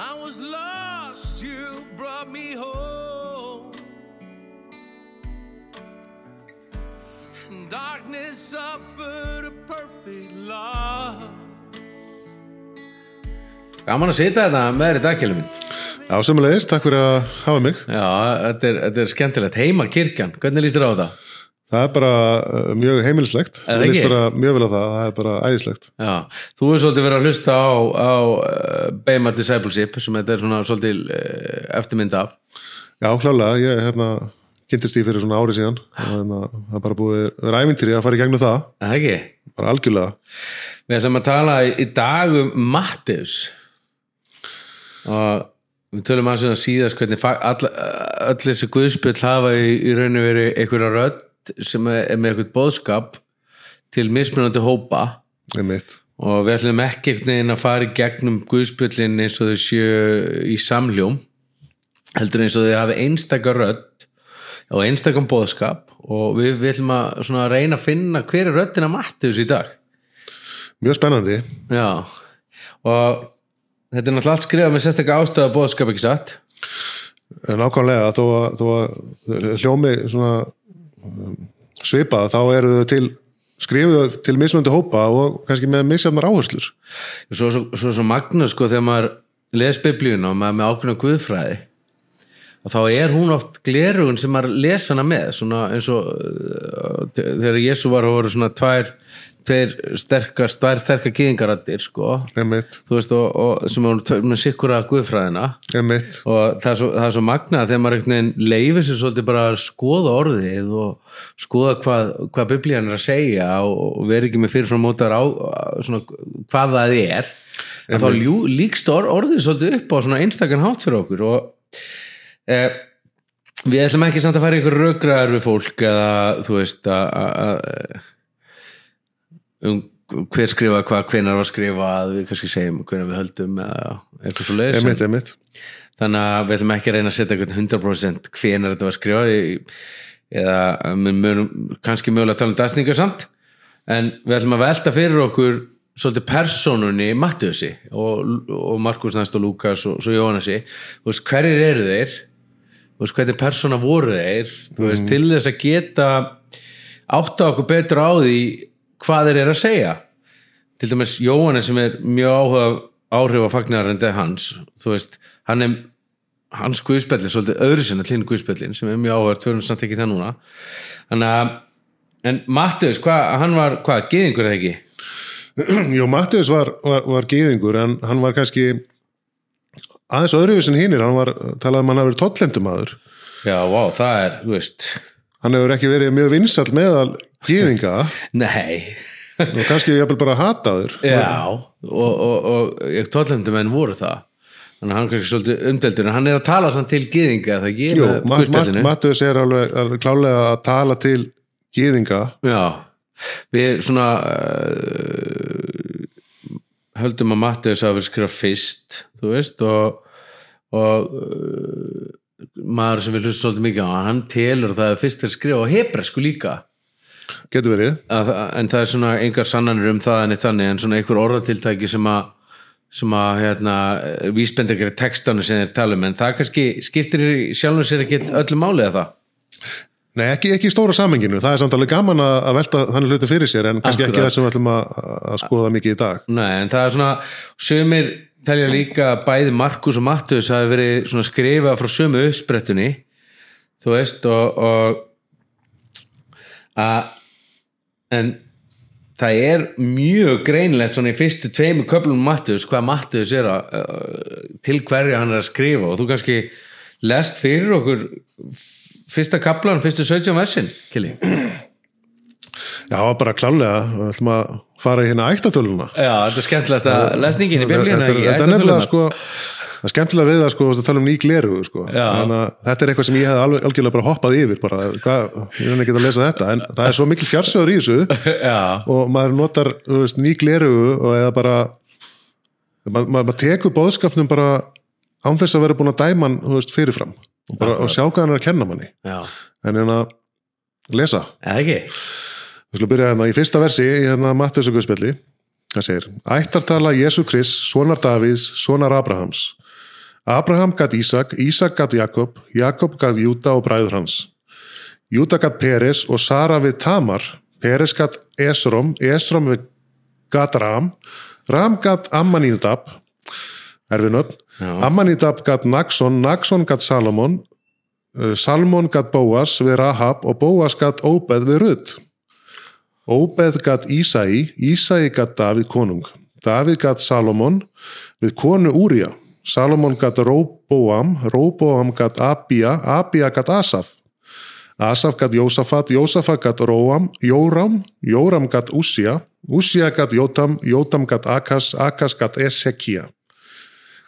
I was lost, you brought me home. And darkness offered a perfect loss. Gaman að sita þetta með þér í dagkjælum minn Já, sömulegis, takk fyrir að hafa mig Já, þetta er, þetta er skemmtilegt Heima kirkjan, hvernig líst þér á þetta? Það er bara uh, mjög heimilislegt. Er Ég líst bara mjög vel á það, það er bara æðislegt. Já, þú er svolítið verið að hlusta á, á uh, Bema Discipleship sem þetta er svona svolítið uh, eftirmynd af. Já, klálega, ég hérna kynntist því fyrir svona ári síðan. Og hérna, það er bara búið að vera ævintýri að fara í gegnum það. Er Það ekki? bara algjörlega. Við ætlum að tala í, dag um Matteus. Og við tölum að svona síðast hvernig öll þessi guðspjöld hafa í, í rauninu verið einhverja rödd sem er, með einhvern bóðskap til mismunandi hópa. Einmitt. og við ætlum ekki einhvern veginn að fara í gegnum guðspjöllin eins og þau séu í samhljóm heldur eins og þau hafi einstakar rödd og einstakam bóðskap og við, við ætlum að svona reyna að finna hver er röddina Matteus í dag. Mjög spennandi. Já, og þetta er náttúrulega allt skrifað með sérstaklega ástöða bóðskap ekki satt? En ákvæmlega þó að, þó að hljómi svona svipað þá eru þau til skrifuðu til mismunandi hópa og kannski með misjafnar áherslur. Svo, svo, svo, svo Magnús sko þegar maður les biblíuna og maður með ákveðna guðfræði og þá er hún oft glerugun sem maður les hana með svona eins og uh, þegar Jésu var og voru svona tvær tveir sterkar, sterkar gyðingaraddir sko, veist og, og sem er með sikkura guðfræðina. Einmitt. Og það er svo, það er svo magnað þegar maður leifir sér svolítið bara að skoða orðið og skoða hvað, hvað biblían er að segja og, og veri ekki með fyrirfram mótar á svona, hvað það er en þá ljú, líkst or, orðið svolítið upp á einstakann hátt fyrir okkur. Og e, við ætlum ekki samt að fara ykkur rökraðar við fólk eða þú veist að- um hver skrifa hvað, hvenar var skrifað við kannski segjum hvenar við höldum eða eitthvað svo leiðis einmitt, einmitt. Þannig að við ætlum ekki að reyna að setja einhvern 100% hvenar þetta var skrifað eða við munum kannski mögulega tala um dæsningar samt en við ætlum að velta fyrir okkur svolítið persónunni Mattiusi og, og Markus næst og Lukas og svo Jónasi. Hverjir eru þeir? Veist, hvernig persóna voru þeir? Þú veist, til þess að geta átta okkur betur á því hvað þeir eru að segja. Til dæmis Jóhannes sem er mjög áhuga áhrif á fagnarandi hans þú veist, hann er hans guðspellin, svolítið öðru sinna hlinn guðspellin sem er mjög áhugað, tvörnum samt ekki það núna. Þannig að en Mattius, hann var, hvað, geðingur eða ekki? Jó, Mattius var, var, var gýðingur en hann var kannski aðeins öðruvis en hinnir, hann var talað um að hann hafi verið tollendumæður. Já, vá, það er, þú veist hann hefur ekki verið mjög vinsall meðal gýðinga Nei, og kannski jafnvel bara hataður. Já og, og, og ég tóllendum en voru það. Þannig að hann kannski svolítið umdeldur en hann er að tala samt til ekki? Jú, Mat- Mat-. Mattius er alveg, alveg klálega að tala til gýðinga Já, við svona uh, höldum að Mattius hafi verið skrifað fyrst þú veist og, og uh, maður sem við hlusta svolítið mikið á hann telur að það er fyrst að skrifa á hebresku líka. Getur verið. Að, en það er svona engar sannanir um það en þannig en svona einhver orðatiltæki sem að sem að hérna, vísbendir ekki textanu sem þeir tala um en það kannski skiptir í sjálfum sér ekki öllu máli eða? Það Nei, ekki, ekki í stóra samenginu, það er samt alveg gaman að, að velta þannig hluti fyrir sér en kannski ekki Akkurat. það sem við ætlum að, að skoða mikið í dag. Nei, en það er svona sömur telja líka bæði Markus og Mattus hafi verið svona skrifað frá sömu uppsprettunni þú veist og, og að en það er mjög greinlegt svona í fyrstu tveimu köflum Mattus hvað Mattus er að til hverju hann er að skrifa og þú kannski lest fyrir okkur fyrsta kaplan, fyrstu 17 versin Kili. Já, bara klálega, við ætlum að fara í hérna ættatöluna. Já, þetta er skemmtilegasta lesningin í er- ekki? þetta er nefnilega sko það er skemmtilega við það sko að tala um ný gleru sko. Þannig að þetta er eitthvað sem ég hef alveg, algjörlega bara hoppað yfir bara, hvað, ég er ekki að lesa þetta en það er svo mikil fjarsöður í þessu. Já, og maður notar þú veist, ný gleru og eða bara maður, maður, maður tekur bóðskapnum bara án þess að vera búin að dæma hann veist, fyrirfram. Og, bara, og sjá hvað hann er að kenna manni. Já, en hérna lesa. Eða ekki Við skulum byrja hérna í fyrsta versi í hérna Mattiusu Guðspjalli. Það segir, ættartala Jésu Krist, sonar Davíðs, sonar Abrahams. Abraham gat Ísak, Ísak gat Jakob, Jakob gat Júta og bræður hans. Júta gat Peres og Sara við Tamar, Peres gat Esrom, Esrom við gat Ram, Ram gat Ammanínudab, erfinöfn, Já. Ammanínudab gat Naxon, Naxon gat Salomon, eh, Salmon gat Bóas við Rahab og Bóas gat Óbeð við Rutt. Óbeð gatt Ísæi, Ísæi gatt Davíð konung, Davíð gatt Salomón við konu Úrja, Salomón gatt Róboam, Róboam gatt Abia, Abia gatt Asaf, Asaf gatt Jósafat, Jósafat gatt Róam, Jóram, Jóram gatt Úsja, Úsja gatt Jótam, Jótam gatt Akas, Akas gatt Esekia.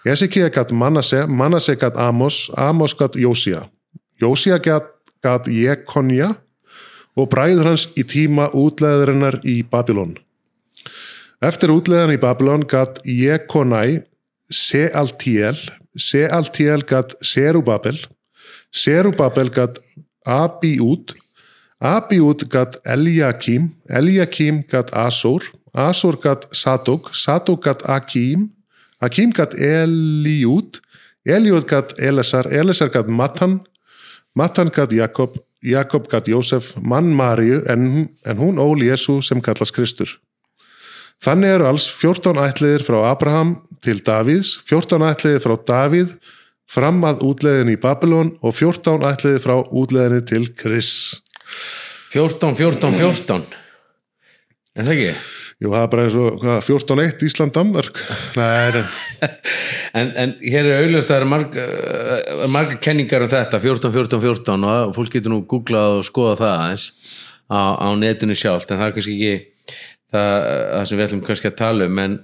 Esekia gatt Manase, Manase gatt Amos, Amos gatt Jósia. Jósia gatt Jekonja, og bræður hans í tíma útleðarinnar í Babylon. Eftir útleðan í Babylon gat Jekonai Sealtiel, Sealtiel gat Serubabel, Serubabel gat Abiút, Abiút gat Eliakim, Eliakim gat Asur, Asur gat Sadok, Sadok gat Akim, Akim gat Eliút, Eliút gat Elesar, Elesar gat Matan, Matan gat Jakob, Jakob gat Jósef, mann Maríu, en, en hún ól Jésu sem kallast Kristur. Þannig eru alls 14 ætliðir frá Abraham til Davíðs, 14 ætliðir frá Davíð fram að útleðin í Babylon og 14 ætliðir frá útleðinni til Kris. 14, 14, 14 En það ekki? Jú, það er bara eins og hvað, 14-1 Ísland Danmark. Nei, nei. En, en hér er auðvitað það eru marg, uh, marga kenningar um þetta 14, 14, 14 og fólk getur nú googlað og skoða það aðeins á, á netinu sjálft en það er kannski ekki það, það sem við ætlum kannski að tala um en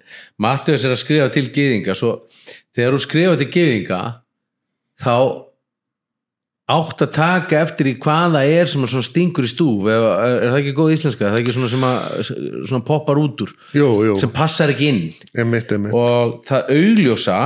Mattius er að skrifa til gyðinga svo þegar þú skrifa til gyðinga þá átt að taka eftir í hvað það er sem að stingur í stúf er, er það ekki góð íslenska, er það ekki svona sem að svona poppar út úr? Jú, jú, sem passar ekki inn? Emitt, emitt. og það augljósa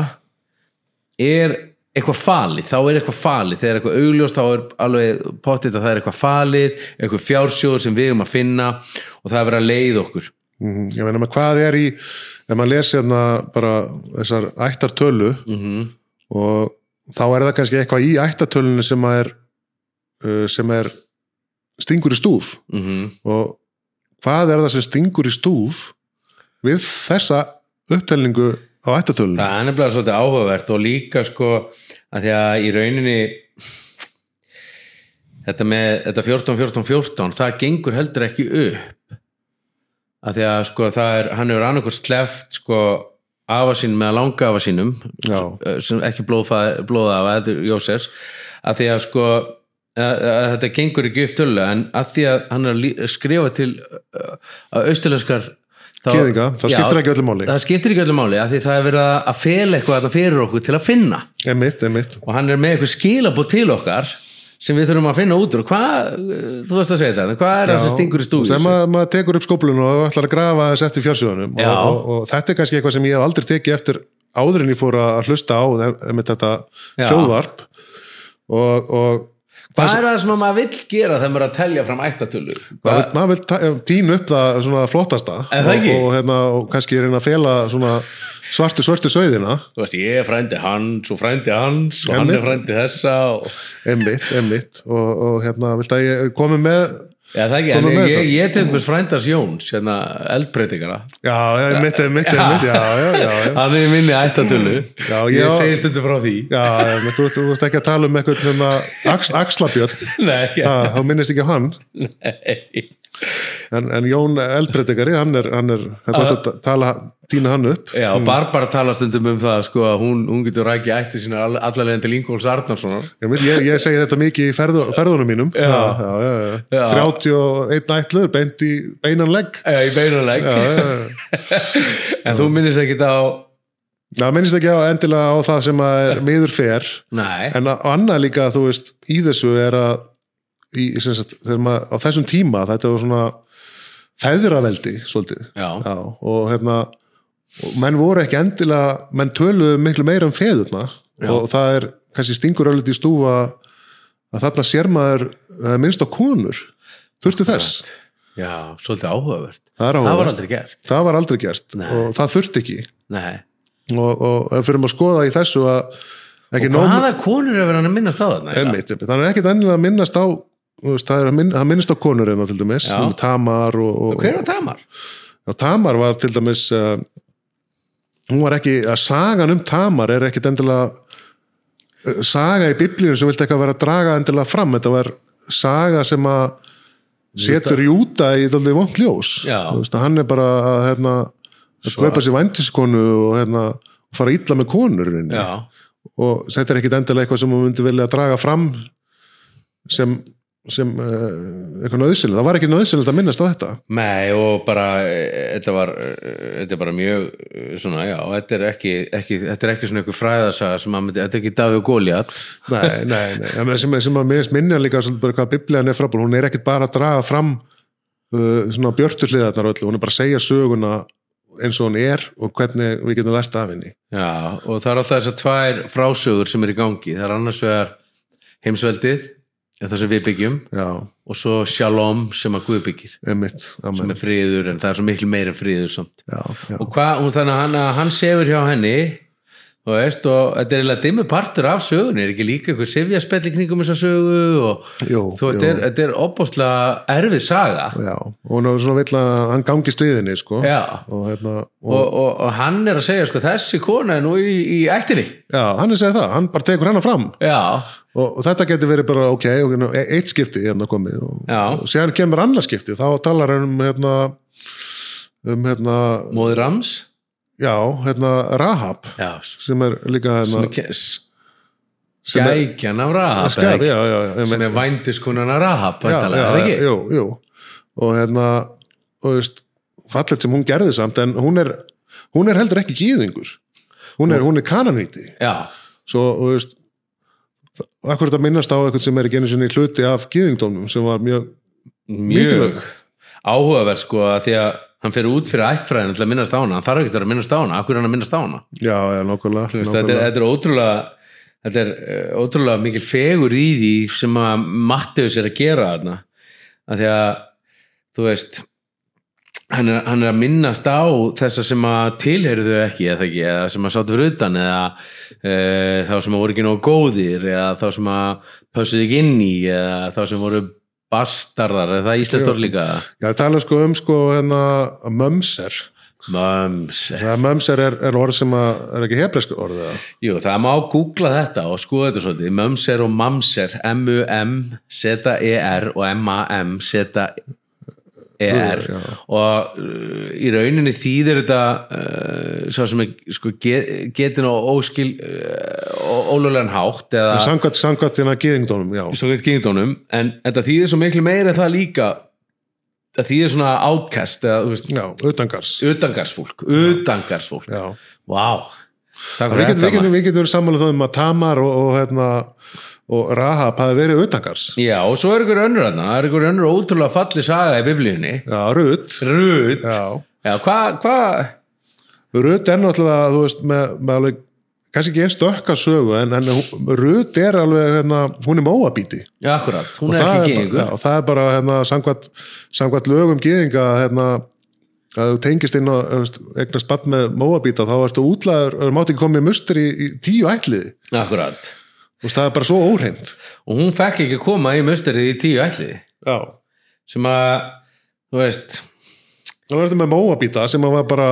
er eitthvað falið, þá er eitthvað falið. Þegar eitthvað augljóst þá er alveg potið að það er eitthvað falið, eitthvað fjársjóður sem við erum að finna og það er verið að leið okkur. Mm, ég meina hvað er í, ef maður lesi hérna bara þessar ættartölu mm og þá er það kannski eitthvað í ættartölunni sem er, uh, sem er stingur í stúf -hmm. og hvað er það sem stingur í stúf við þessa upptelningu á ættartölunni? það er nefnilega svolítið áhugavert og líka sko að því að í rauninni þetta með þetta 14, 14, 14 það gengur heldur ekki upp að því að sko það er hann hefur annarkvært sleft sko afa sín með langa afa sínum Já. sem ekki blóða, afa heldur Jósefs að því að sko að, að þetta gengur ekki upp tölulega en að því að hann er að skrifa til uh, að austulenskar Gyðinga, það skiptir ekki öllu máli. það skiptir ekki öllu máli að því það er verið að fela eitthvað þarna fyrir okkur til að finna Emitt, emitt. og hann er með eitthvað skilabót til okkar sem við þurfum að finna út úr. Hvað, þú veist að segja þetta hvað er það sem stingur í stúi sem maður, maður tekur upp skóplun og ætlar að grafa þess eftir fjársjóðunum. Og, og, og þetta er kannski eitthvað sem ég hef aldrei tekið eftir áður en ég fór að hlusta á með þetta Já. hljóðvarp. Og, og hvað er það sem að maður vill gera þegar maður er að telja fram ættatölu maður vil, maður vil ta- tína upp það svona flottasta og, og, hérna, og kannski reyna að fela svartu svörtu sauðina. Þú veist ég er frændi hans og frændi hans og hann er frændi þessa og... emmitt, emmitt og, og hérna, vilt að ég komi með já það ekki, en ég, þetta. ég til þess frændars Jóns hérna eldbreytingara já, emmitt, emmitt, emmitt já, já, já, já. hann er minni ættatölu Já, ég ég- segi stundu frá því. Já, emmitt, þú, ert ekki að tala um eitthvað hérna, ax, axlabjörn. Nei, ha, þá minnist ekki hann. Nei. En, en Jón Eldbreytingari hann er, hann er, hann er að tala týna hann upp Já, og Barbara tala stundum um það sko, að hún, hún getur rækja ætti sína allarlegin til Ingóls Arnarssonar ég, ég, ég segi þetta mikið í ferðu, ferðunum mínum Já. já, já, já. Já. 31 ætlur beint í beinan legg Já, í beinuleg já, já, já. En þú minnist ekki á það minnist ekki á endilega á það sem að er miður fer Nei, en að- annað líka þú veist í þessu er að í, sem sagt, maður, á þessum tíma þetta var svona feðraveldi svolítið. Já, Já, og hérna og menn voru ekki endilega menn töluðu miklu meira um feðurna Já. og það er kannski stingur öllum í stúfa að þarna sér maður er minnst á konur. Þurfti þess, já, svolítið áhugavert. Það er Það var áhugavert. aldrei gert. Það var aldrei gert og það þurfti ekki. Nei, og, og fyrir að skoða í þessu að ekki og nóg hvaða konur er verið að minnast á þarna þannig er ekkit ennilega að minnast á veist, það, að minn, það minnst á konur einna til dæmis, Já. sem Tamar og, og, hver var Tamar? og Tamar var til dæmis uh, hún var ekki, að sagan um Tamar er ekkit endilega uh, saga í biblíun sem vilti eitthvað vera að draga endilega fram, þetta var saga sem að setur Júta í daldið vond ljós Já. Veist, að hann er bara að hérna, að kaupa sér væntiskonu og hérna, fara illa með konur. Já, og þetta er ekkit endilega eitthvað sem hún myndi vilja draga fram sem, sem uh, eitthvað nöðsynlega, það var ekki nöðsynlega að minnast á þetta. Nei og bara e, þetta var, e, þetta er bara mjög svona, já, þetta er ekki, ekki þetta er ekki svona einhver fræðasaga sem að myndi, þetta er ekki Davíð og Góliat nei, nei, nei, en sem, sem að minnst minna líka svolítið bara hvað biblían er frábúl, hún er ekkit bara að draga fram uh, svona björturliðarnar öllu, hún er bara að segja söguna eins og hún er og hvernig við getum lært af henni. Já, og það er alltaf þessar tvær frásögur sem er í gangi, það er annars vegar heimsveldið, það sem við byggjum. Já, og svo Shalom sem að Guð byggir. Einmitt, sem er friður, en það er svo miklu meira friður samt. já, já, og hvað, og þannig að hann, hann sefur hjá henni og þetta er eiginlega dimmu partur af sögunni, er ekki líka eitthvað sefjaspell í kringum þessa sögu og Jú, þú þetta er, þetta er opbáslega erfið saga. Já, og er svona vill að hann gangi stuðinni, sko. Og hérna, og, og, og, hann er að segja sko, þessi kona er nú í, í ættinni. Já, hann er að segja það, hann bara tekur hennar fram. Já, og, þetta getur verið bara ok, og, hérna, e- eitt skipti hérna komið og, og síðan kemur annað skipti. Þá talar hann um hérna um hérna, móður Rams já, hérna Rahab já, sem er líka hérna skækjan af Rahab ekki? já, já, já, sem er vændiskunan af Rahab jú, jú. og hérna og veist, fallet sem hún gerði samt en hún er, hún er heldur ekki gýðingur hún er, er kananíti já, svo, þú veist akkur þetta minnast á eitthvað sem er ekki einu sinni hluti af gýðingdómnum sem var mjög mjög Mikilvæg. áhugaverð sko að því að hann fyrir út fyrir ættfræðin til að minnast á hana, hann þarf ekki að minnast á hana. Akkur er hann að minnast á hana? Já, já, veist, þetta, þetta er ótrúlega þetta er eh, ótrúlega mikil fegur í því sem að Matteus er að gera þarna. Að því að þú veist hann er, hann er að minnast á þessa sem að tilheyrðu ekki ekki, eða sem að sáttu fyrir utan eða e, þá sem að voru ekki nógu góðir eða þá sem að pössuðu ekki inn í eða þá sem voru bastardar, er það íslenskt orð líka Já, það tala sko um sko hérna mömser. Möms Það mömser er, er orð sem að, er ekki hebresk orð eða? Jú, það má googla þetta og skoða þetta svolítið, mömser og mamser M-U-M, Z-E-R og M-A-M, Z-E-R Já. og uh, í rauninni þýðir þetta uh, svo sem er sko, get, getin og óskil uh, ólulegan hátt eða Samkvæmt, samkvæmt hérna svo gett gengdónum en þetta þýðir svo miklu meira en það líka það þýðir svona outcast eða, veist, Já, utangars. utangarsfólk utangarsfólk, Já. vá Við getum, við getum, við getum verið sammálið um að Tamar og, og hérna og Rahab hafi verið utangars. Já, og svo er ykkur önnur það er ykkur önnur ótrúlega falli saga í biblíunni. Já, Rut. Rut. Já. Já, hvað, hvað, Rut er náttúrulega, þú veist, með, með alveg, kannski ekki einn stökka sögu, en, en Rut er alveg, hérna, hún er móabíti. já, akkurat, hún Og er ekki. Já, og það er bara, hérna, samkvæmt, samkvæmt lögum gýðinga, hérna, að þú tengist inn og eignast bann með móabíta, þá ertu útlaður, þú mátt ekki komið mustur í, í tíu ætliði. Akkurat. Veist, það er bara svo óhreint. Og hún fekk ekki að koma í musterið í tíu ætliði, Já. sem að, þú veist, var þetta með móabíta sem var bara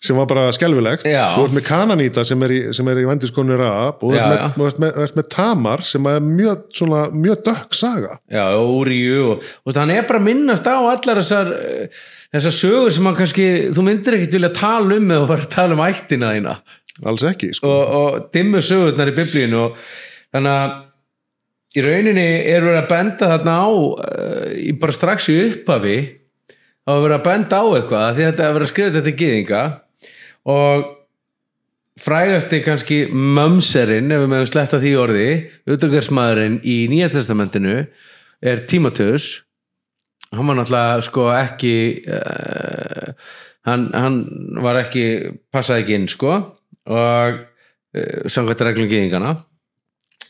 sem var bara skelfilegt Já. þú ert með kananýta sem er í, sem er í vendiskonu rap og þú ert ert ert með tamar sem er mjög, svona, mjög dökk saga já, og Úríu og, og hann er bara minnast á allar þessar, eh, þessar sögur sem kannski, þú myndir ekkit vilja tala um eða bara tala um ættina þína. alls ekki sko. og, og dimmu sögurnar í biblíinu og þannig að í rauninni er verið að benda þarna á uh, í bara strax í upphafi þá er verið að benda á eitthvað því þetta er verið að skrifa þetta í gyðinga og frægasti kannski mömserinn ef við meðum sletta því orði utangarsmaðurinn í Nýja testamentinu er Tímateus hann var náttúrulega sko ekki uh, hann, hann var ekki passaði ekki inn sko og uh, samkvæmt reglum gyðingana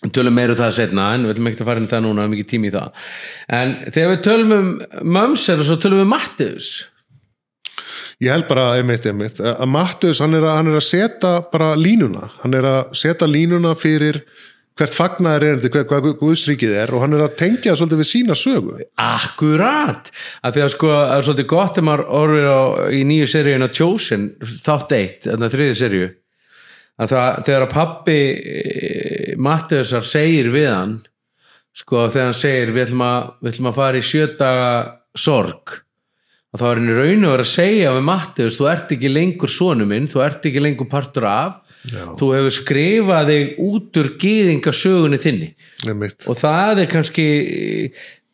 Við tölum meira um það setna en við ætlum ekki að fara inn það núna, ekki tími í það. En þegar við tölum um Mömser og svo tölum við Matteus. Ég held bara einmitt, einmitt að Mattus, hann er að, að setja bara línuna, hann er að setja línuna fyrir hvert fagnaðar er hvað, hvað Guðsríkið er og hann er að tengja svolítið við sína sögu. Akkurat, af því að sko það er svolítið gott ef maður orður á, í nýju seríun á Chosen, þátt eitt þarna þriði seríu að það, þegar að pappi e, Mattiusar segir við hann sko þegar hann segir við ætlum að, við ætlum að fara í sjötaga sorg að þá er henni raun og verið að segja við Mattius, þú ert ekki lengur sonu minn, þú ert ekki lengur partur af. Já. þú hefur skrifað þig út úr gýðingasögunni þinni. Einmitt, og það er kannski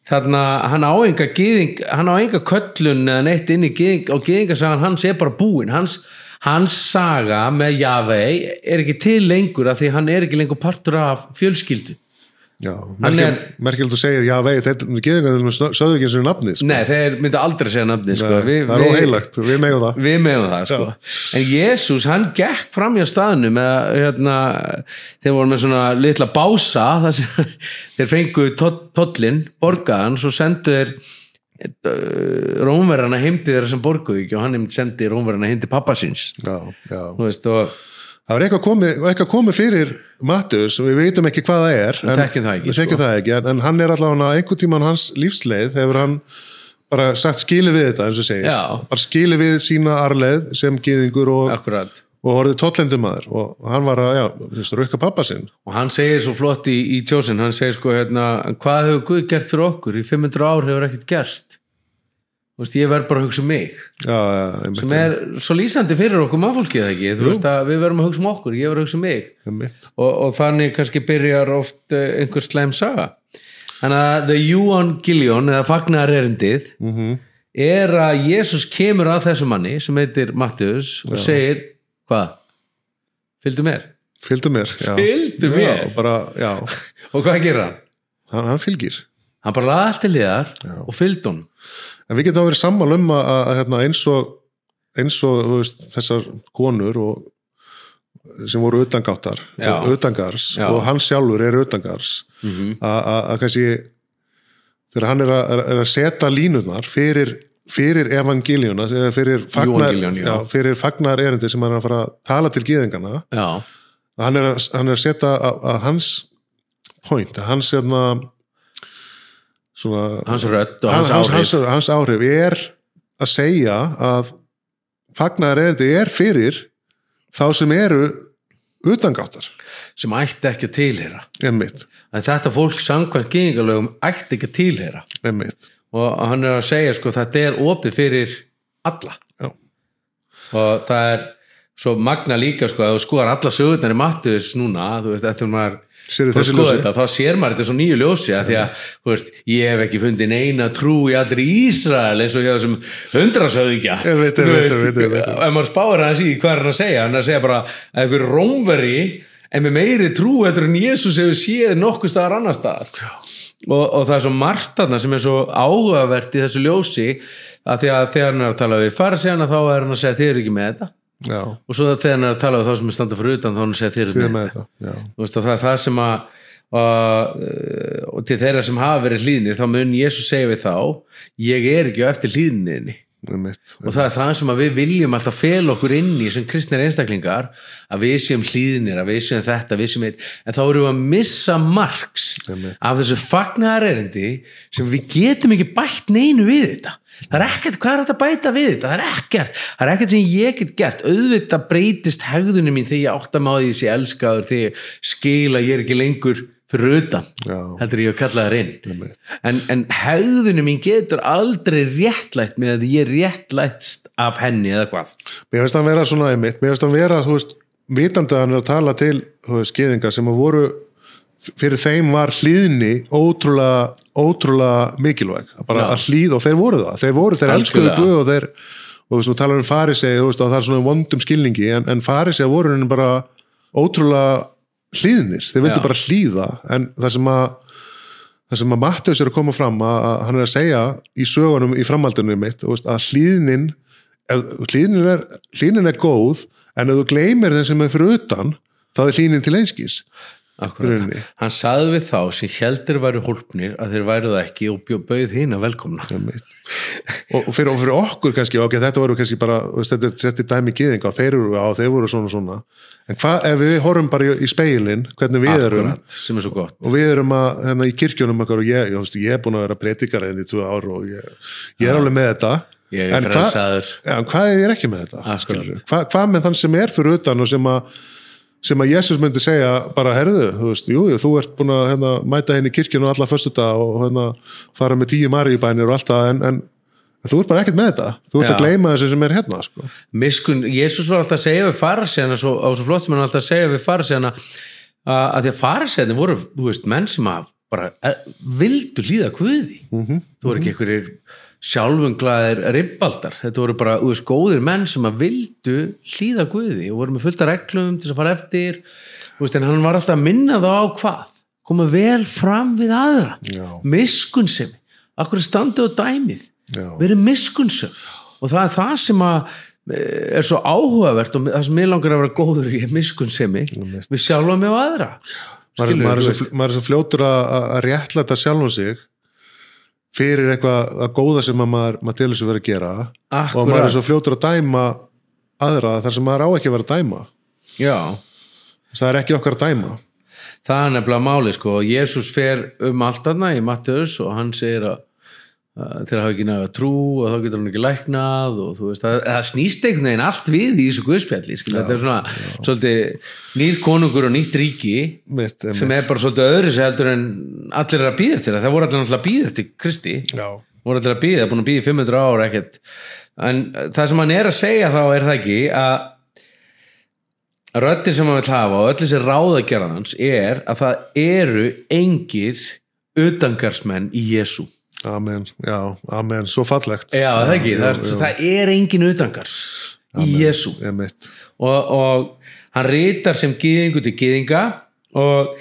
þarna, hann á enga gýðing, hann á enga köllun eða neitt inn í gýðing, og gýðingasagan hans er bara búinn, hans, hans saga með Javei er ekki til lengur af því hann er ekki lengur partur af fjölskyldu er- merkilegt þú segir já vei, þetta er geðingar sögðu ekki eins og nafnið sko. Nei, þeir myndu aldrei segja nafni sko. Nei, við, það er óheilagt, við megum það við meðum það sko. en Jésús hann gekk fram hjá staðinu með hérna, þeir voru með svona litla bása sem þeir fengu tollin, borgaðan svo sendu þeir uh, rómverðana heimdi þeirra sem borguðu ekki og hann sendi rómverðana heimdi pappa síns já, já. þú veist og það var eitthvað komið, fyrir Mattus, við veitum ekki hvað það er en- það ekki, sko. það ekki en, en hann er allavega einhvern tímann hans lífsleið hefur hann bara sagt skili við þetta eins og segir, Já. bara skili við sína arleið sem geðingur og, akkurat. og orðið tollendumæður og hann var að, já, rukka pappa sinn. Og hann segir svo flott í, í tjósin hann segir sko hérna hvað hefur Guð gert fyrir okkur? Í 500 ár hefur ekkert gerst þú veist ég verð bara að hugsa um mig já, já, sem er svo lýsandi fyrir okkur mannfólkið ekki, þú veist að við verðum að hugsa um okkur ég verð að hugsa um mig. Og, og þannig kannski byrjar oft uh, einhver slæm saga. Þannig að The Evangelion eða fagnar erindið Mm er að Jésús kemur að þessu manni sem heitir Mattius og segir hvað? Fylgdu mér. Fylgdu mér já. Fylgdu mér? bara, og hvað gerir hann? hann, hann fylgir. Hann bara laði allt til Já. og fylgdu hann En við getum að vera sammála um að, að, að hérna, eins og, eins og veist, þessar konur og, sem voru utangáttar utangars Já. og hann sjálfur er utangars mm -hmm. að, kannski þegar hann er að, er að setja línunar fyrir, fyrir evangeliuna eða fyrir fagnar, fagnar erindi sem hann er að fara að tala til gýðingana Já, hann er að, hann er að setja að, að hans point, að hans hérna, svona hans rödd og hans, hans, hans, áhrif. hans, hans áhrif er að segja að fagnar erindi er fyrir þá sem eru utangáttar. Sem ætti ekki að einmitt, en þetta fólk samkvæmt gynningalögum ætti ekki að tilheyra. Einmitt. Og hann er að segja sko þetta er opið fyrir alla. Já. og það er svo magna líka sko að þú skoðar alla sögurnar í Mattius núna þú veist eftir maður Þetta þá sér maður þetta svo nýju ljósi að því að þú veist ég hef ekki fundið neina trú í allri Ísrael eins og hjá þessum veit. ef maður spáir hans í hvað er hann að segja hann að segja bara að einhver rómveri en með meiri trú heldur en Jésús hefur séð nokkuð staðar annar staðar. Og, og það er svo margt þarna sem er svo áhugavert í þessu ljósi að því að þegar hann er að tala við farisegana þá er hann að segja þið eru ekki með þetta já, og svo þegar hann er að tala við þá sem er standa fyrir utan þá hann eru þið með með þetta veist, það er það sem að og, og til þeirra sem hafa verið hlýðnir þá mun Jésús segja við þá ég er ekki á eftir hlýðninni og það er það sem við viljum alltaf fel okkur inn í sem kristnir einstaklingar að við séum hlýðnir, að við séum þetta við séum eitt, en þá erum við að missa Einmitt. af þessu fagnar erindi sem við getum ekki bætt neinu við þetta. Það er ekkert, hvað er þetta að bæta við þetta? Það er ekkert, það er ekkert sem ég get gert. Auðvitað breytist hegðunum mín þegar ég átta má því sé elskaður þegar ég skil að ég er ekki lengur fyrir utan Já. heldur ég að kalla það einmitt, en, en hegðunum mín getur aldrei réttlætt með að ég réttlættst af henni eða hvað mér finnst hann vera svona einmitt mér finnst hann vera, þú veist, vitandi að hann er að tala til, þú veist, geðingar sem að voru fyrir þeim var hlýðni ótrúlega, ótrúlega mikilvæg, að bara Já. að hlýð og þeir voru það, þeir voru, þeir elskuðu. Guð og þeir, og þú veist, við tala um veist, og það er svona vondum skilningi, en, en farisegi voru henni bara ótrúlega hlýðnir, þeir vildu bara hlýða, en það sem að það sem að Matteus er að koma fram að, að hann er að segja í sögunum í framhaldinu mitt, að hlýðnin hlýðnin, er, hlýðnin er góð en ef þú gleymir þeim sem er fyrir utan þá er hlýðnin til einskís Akkurat. Hann saði við þá sem heldur væru hólpnir að þeir væru það ekki og bauð hinn að velkomna og, fyrir, og fyrir okkur kannski, ok, þetta voru kannski bara þetta er setti dæmi gýðinga og þeir, þeir voru svona svona. En hvað ef við horfum bara í, speilin hvernig við erum Akkurat, sem er svo gott. Og við erum að, hérna, í kirkjunum okkar og ég, ég, ég er búin að vera breytikar enn í tvö ár og ég, ég er alveg með þetta. Ég er ja, en hvað ég er ekki með þetta? Hva, hvað með þann sem er fyrir utan og sem að sem að Jésús myndi segja bara herðu, þú veist, jú, þú ert búin að hérna, mæta henni í kirkjunu alla föstudag og hérna, fara með tíu maríubænir og allt það en, en, en þú ert bara ekkert með þetta þú ert Já. að gleyma þessu sem er hérna sko. miskun, Jésús var alltaf að segja við farisæðina svo, á svo flott sem hann alltaf að segja við farisæðina að, að því að farisæðina voru þú veist, menn sem að bara eh, vildu hlýða kvöði mm Mhm. þú voru ekki einhverjir sjálfunglaðir ribbaldar, þetta voru bara þú veist, góðir menn sem að vildu hlýða kvöði og voru með fullta reglum til þess að fara eftir. Veist, en hann var alltaf að minna þá á hvað? Koma vel fram við aðra. Miskunnsemi, akkur standið á dæmið? Verið miskunnsum og það er það sem að eh, er svo áhugavert og það sem ég langar að vera góður í miskunnsemi við sjálfa mig og aðra. Skilurðu, maður, er svo, fljótur að, að að réttlæta sjálfum sig fyrir eitthvað að góða sem að maður, maður til þess að vera að gera. Og maður er Akkurat. svo fljótur að dæma aðra þar sem maður á ekki að vera að dæma. Já, það er ekki okkar að dæma. Það er nefnilega máli sko, Jésús fer um allt aðna í Matteus og hann segir að að þeir hafa ekki næga trú og þá getur hann ekki læknað og þú veist, það, snýst einhvern veginn allt við í þessu guðspjalli, skilja, þetta er svona svolítið nýr konungur og nýtt ríki mitt, sem er bara svolítið öðru sem heldur en allir er að býða eftir. Það, það voru allir náttúrulega að býða eftir Kristi. Já, voru allir að býða, það er búin að býða í 500 ára ekkert. En uh, það sem hann er að segja þá er það ekki að röddin sem hann vil hafa og öll þessi ráðagerðans er að það eru engir utangarsmenn í Jésu amen, já, amen. Svo fallegt. Já það ekki, það, er, það er engin utangars í Jésu og, og hann rítar sem gýðingu til gýðinga og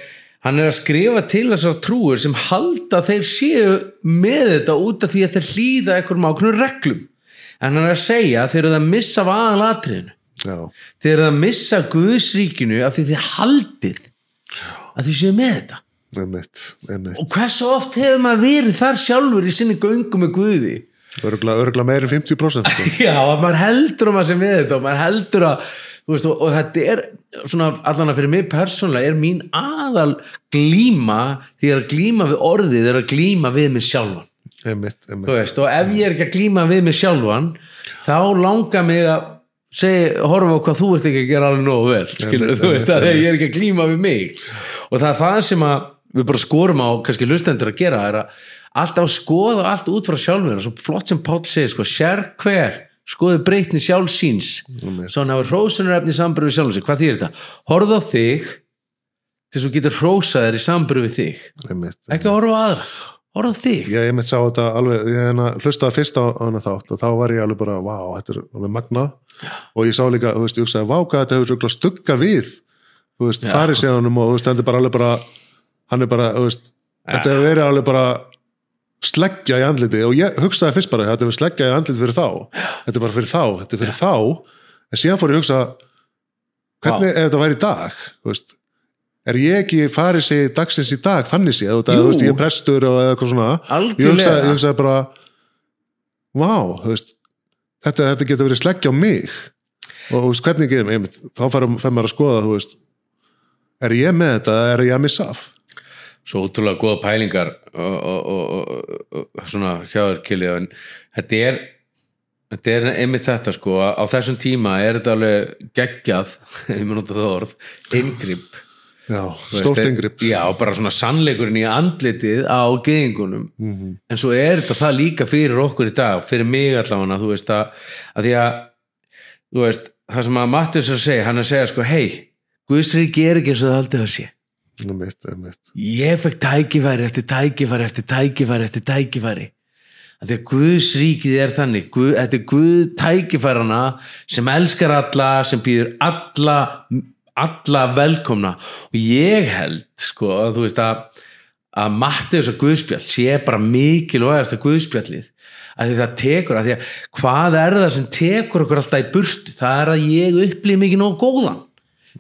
hann er að skrifa til þessar trúur sem halda þeir séu með þetta út af því að þeir hlýða einhverjum ákveðnum reglum. En hann er að segja að þeir eru að missa af aðalatriðinu. Já, þeir eru að missa Guðsríkinu af því þeir haldið að þeir séu með þetta er mitt, er mitt og hversu oft hefur maður verið þar sjálfur í sinni göngu með Guði? Örgla, örgla meir en 50% sko. Já, að maður heldur að maður sem við þetta og maður heldur að veist, og, og þetta er svona allan að fyrir mig persónlega er mín aðal glíma því að glíma við orðið er að glíma við mig sjálfan. Er er mitt veist, og ef ég er ekki að glíma við mig sjálfan þá langar mig að segja, horfa á hvað þú ert ekki að gera alveg nógu vel skilur, þú veist, einmitt, að ég er ekki að glíma við mig. Og það er það sem að við bara skorum á kannski hlustendur að gera er að alltaf skoða allt út frá sjálfur svo flott sem Páll segir, sko, sér hver skoðu breytni sjálf síns Einmitt. svo hann hafa hrósunarefni í sambröðu við sjálf sig. Hvað þýr þetta? Horfðu á þig til þú getur hrósað þér í sambröðu við þig. Er mitt, ekki horfa á aðra, horfðu á þig. Ég einmitt sá þetta alveg, ég hérna hlustaði fyrst á, hana þátt og þá var ég alveg bara, vá, þetta er alveg magnað. Og ég sá líka, þú veist, ég hugsaði, vá, hvað þetta hefur stugga við, þú veist, Já. farið séðanum og þú veist, þetta er bara alveg bara hann er bara, veist, þetta hefur verið alveg bara sleggja í andliti og ég hugsaði fyrst bara, þetta hefur sleggja í andliti fyrir þá, þetta er bara fyrir þá þetta er fyrir þá, en síðan fór ég að hugsa hvernig ef þetta væri í dag, veist er ég ekki farið sig dagsins í dag þannig séð, ég er prestur og eitthvað svona. Ég algjörlega. hugsaði, ég hugsaði bara þú veist þetta, þetta getur verið sleggja á mig. Og veist, hvernig mig þá fær maður að skoða, veist er ég með þetta, er ég að missa af svo útrúlega góða pælingar og, og, og, og, og svona hjáður kilið en þetta er þetta er einmitt þetta sko á þessum tíma er þetta alveg geggjað ég mun nota það orð, inngrip. Já, stórt yngripp já, bara svona sannleikurinn í andlitið á geðingunum Mhm. en svo er þetta það líka fyrir okkur í dag fyrir mig allavega, þú veist að, að því að þú veist, það sem að Mattius er að segja, hann er að segja sko, hei, Guðsríki er ekki eins og það haldið að sé einmitt, einmitt. ég fekk tækifæri eftir tækifæri eftir tækifæri eftir tækifæri. Því að Guðs ríkið er þannig. Guð, þetta er Guð tækifærana sem elskar alla, sem býður alla, alla velkomna. Og ég held sko að þú veist að að Mattius og Guðspjall sé bara mikilvægast að Guðspjallið. Að því það tekur, að því að hvað er það sem tekur okkur alltaf í burtu, það er að ég upplýði mikið nóg góðan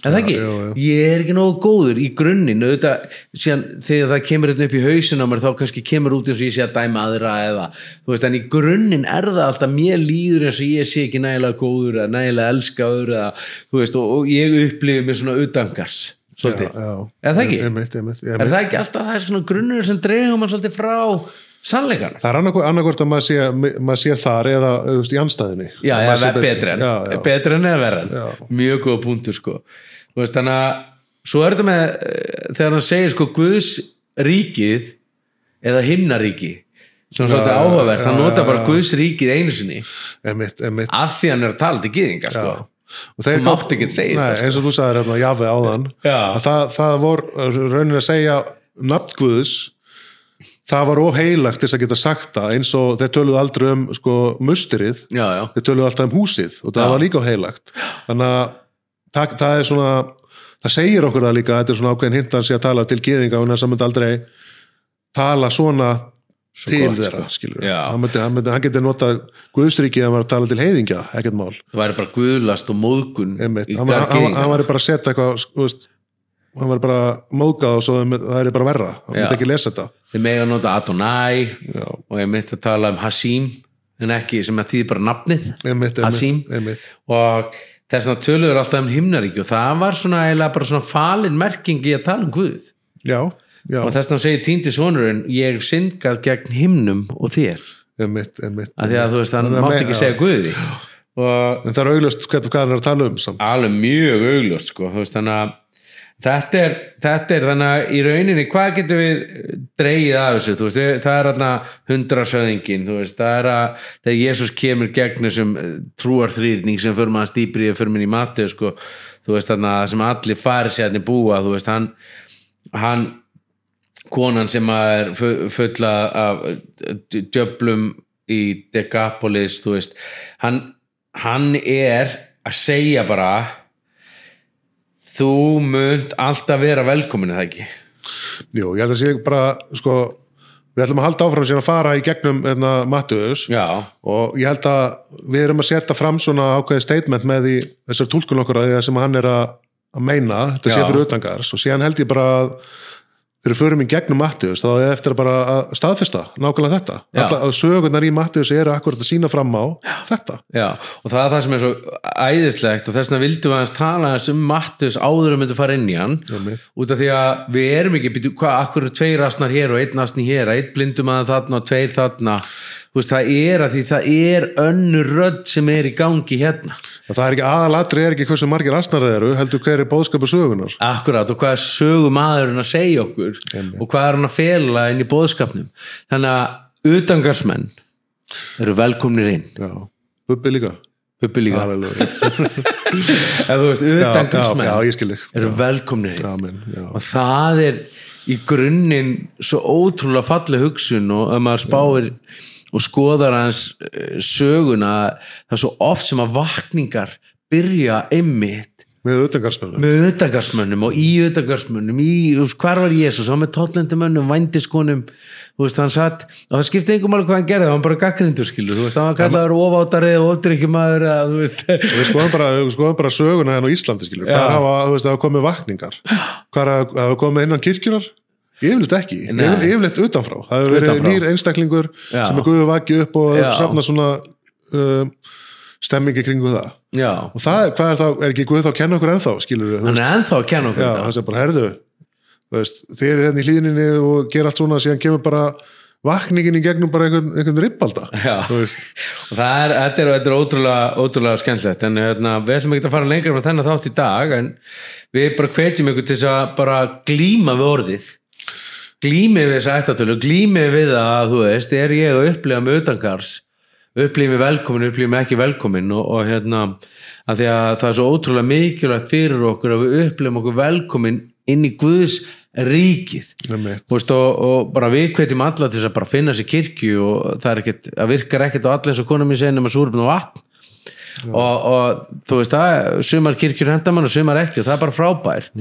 er það ekki? já, já. ég er ekki nógu góður í grunninn auðvitað, síðan þegar það kemur hérna upp í hausin á mér þá kannski kemur út eins og ég sé að dæma aðra eða, þú veist, en í grunninn er það alltaf mér líður eins og ég sé ekki nægilega góður eða nægilega elskaður eða, þú veist, og, og ég upplifi mér svona utangars, svolítið já, já. Er það ekki? Einmitt, einmitt, einmitt. er það ekki alltaf það er svona grunnur sem dreigum mann svolítið frá sannleikan Það er annarkvort að maður sé, maður sé þar eða veist, í anstæðinni já, já, betri en, en eða Já. mjög góða punktur sko veist, þannig að svo er þetta með eh, þegar hann segir sko Guðs ríkið eða himnaríki sem er svolítið áhugavert, hann nota bara. Guðs ríkið einu sinni af því hann er að tala til gyðinga sko. Og þeir Þú mátt ekki segja Nei, þetta, sko. eins og þú sagðir hérna Jafi áðan Já. að það, það vor raunin að segja nafn Guðs það var of heilagt þess að geta sagt það eins og þeir töluðu aldrei um sko musterið, já, já, þeir töluðu alltaf um húsið og það Já. var líka of heilagt. Þannig að það, það er svona það segir okkur það líka, þetta er svona ákveðin hintan sé að tala til geðinga og þess að myndi aldrei tala svona Svo til gott, þeirra, sko. skilur hann, myndi, hann, myndi, hann geti notað Guðstriki að að tala til heiðingja, ekkert mál. Það væri bara guðlast og móðgun Einmitt, hann, var bara að setja eitthvað þú veist, hann var bara móðgað og svo það er bara verra, hann myndi ekki lesa þetta. Þeir mega nota Adonai já, og ég mitt að tala um Hasim en ekki sem að þýði bara nafnið. Einmitt, Hasim. einmitt, einmitt. og þess að töluður alltaf um himnaríki og það var svona eiginlega bara svona falin merking í að tala um Guð. Já, já, og þess að hann segir týndi sonurinn ég syngað gegn himnum og þér. Einmitt, einmitt af því að þú veist hann að me- ekki segja Guði. Og en það er augljóst hvað hann er að tala um samt. alveg mjög augljóst sko, þú veist þannig að þetta er, þetta er þannig að í rauninni hvað getum við dreigið af þessu? Veist, það er þarna hundrasöðingin það er að þegar Jésús kemur gegn þessum eh, trúarþrýrning sem fyrir maður stýprið fyrir minn í mati sko, þú veist þannig að sem allir fari sérni búa þú veist, hann hann konan sem er fu- fulla af djöflum í Decapolis þú veist, hann, hann er að segja bara þú munt alltaf vera velkomin er það ekki? Jú, ég held að sé bara sko, við ætlum að halda áfram síðan að fara í gegnum hérna, Mattius já, og ég held að við erum að setja fram svona ákveðið statement með því þessar túlkun okkur að því sem hann er að, að meina, þetta sé Já. fyrir utangars og síðan held ég bara að þegar við förum í gegnum Mattius þá er eftir að bara að staðfesta nákvæmlega þetta. Já. Alla, sögurnar í Mattius eru akkurat að sína fram á þetta. Já, og það er það sem er svo æðislegt og þess vegna vildum við aðeins tala um Mattus áður um myndi fara inn í hann. Út af því að við erum ekki hvað, akkur eru tveir asnar hér og einn asni hér? Einn blindum að þarna og tveir þarna. Veist, það er að því það er önnur rödd sem er í gangi hérna það er ekki aðalatri er ekki hversu margir asnar eru heldur hver er bóðskapu sögunar Akkurat og hvað sögu maðurinn að segja okkur? Einmitt. og hvað er hann að fela inn í bóðskapnum þannig að utangarsmenn eru velkomnir inn. Já, Bubbi líka. Uppi líka, ef þú veist já, já, utangarsmenn já, eru velkomnir inn. Amen, já. og það er í grunninn svo ótrúlega falleg hugsun og ef maður spáir og skoðar hans eh, söguna það er svo oft sem að vakningar byrja einmitt með utangarsmönnum og í veist, hvar var Jésús, hann með tollendumönnum vændiskonum, þú veist, hann satt og það skipti engum alveg hvað hann gerði, hann var bara gaggrindur skilur, þú veist, hann var kallaður ofátari og veist. Við skoðum bara, skoðum bara söguna hérna á Íslandi skilur, Já. hvað hafa, komið vakningar? Hvað hafa komið innan kirkjunar yfirleitt ekki, yfirleitt utanfrá. Það hefur verið Utanfrá. nýr einstaklingur Já. sem er guðu vakið upp og Já. safna svona uh, stemmingi kringu það. Já, og það er, hvað er þá, er ekki guð þá að kenna okkur ennþá skilur við, hann er ennþá að kenna okkur já, hann segir bara, herðu þú veist, þið er hérna í hlýðninni og gera allt svona, síðan kemur bara vakningin í gegnum bara einhvern, einhvern rippalda Já. þú veist, og það er, þetta er, þetta er ótrúlega, ótrúlega skemmtilegt. En hérna, við ætlum ekki að fara lengra með þennan þátt í dag en við bara hvetjum ykkur til þess að bara glíma við orðið glímið við þessa ættatölu glímið við það að þú veist er ég að upplifa með utangars upplifa mig velkomin, upplifa mig ekki velkomin og, og hérna að því að það er svo ótrúlega mikilvægt fyrir okkur að við upplifum okkur velkomin inn í Guðs ríkið. Veist, og, og bara við hvetjum alla til þess að bara finna sér kirkju og það er ekkert, það virkar ekkert á alla eins og konum í segja nema súrfn og vatn og, og þú veist það sumar kirkjur henda mann og sumar ekki og það er bara frábært.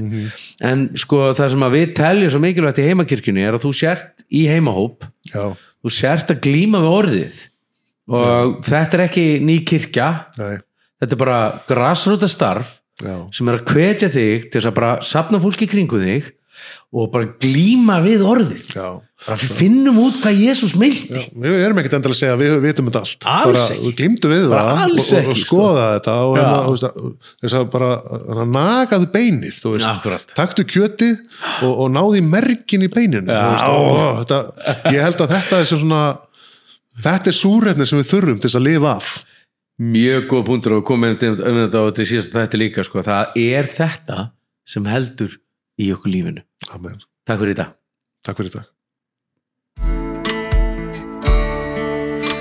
En sko það sem að við teljum svo mikilvægt í heimakirkjunni er að þú sért í heimahóp. Já, þú sért að glíma við orðið. Og þetta er ekki ný kirkja. Nei, þetta er bara grassrúta starf Já. sem er að hvetja þig til að bara sapna fólki kringu þig og bara glíma við orðið Já. bara finnum út hvað Jésús meinti Já, við erum ekkert endilega að segja við vitum þetta allt Alls bara, ekki. við glýmdu við Bara það og, og, ekki, og skoða þetta og hérna, þess að bara hana, nagaðu beinið þú veist, Akkúrat. taktu kjötið og, og náði merkin í beininu veist, og, þetta, ég held að þetta er sem svona þetta er súrefni sem við þurfum til þess að lifa af mjög góð punktur og komið um um þetta og til síðast þetta líka sko. það er þetta sem heldur í okkur lífinu Amen. takk fyrir þetta Takk fyrir þetta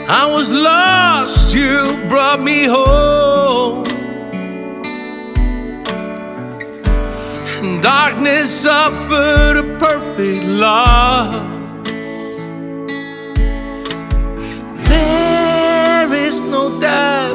I was lost, you brought me home. And darkness suffered a perfect loss. There is no doubt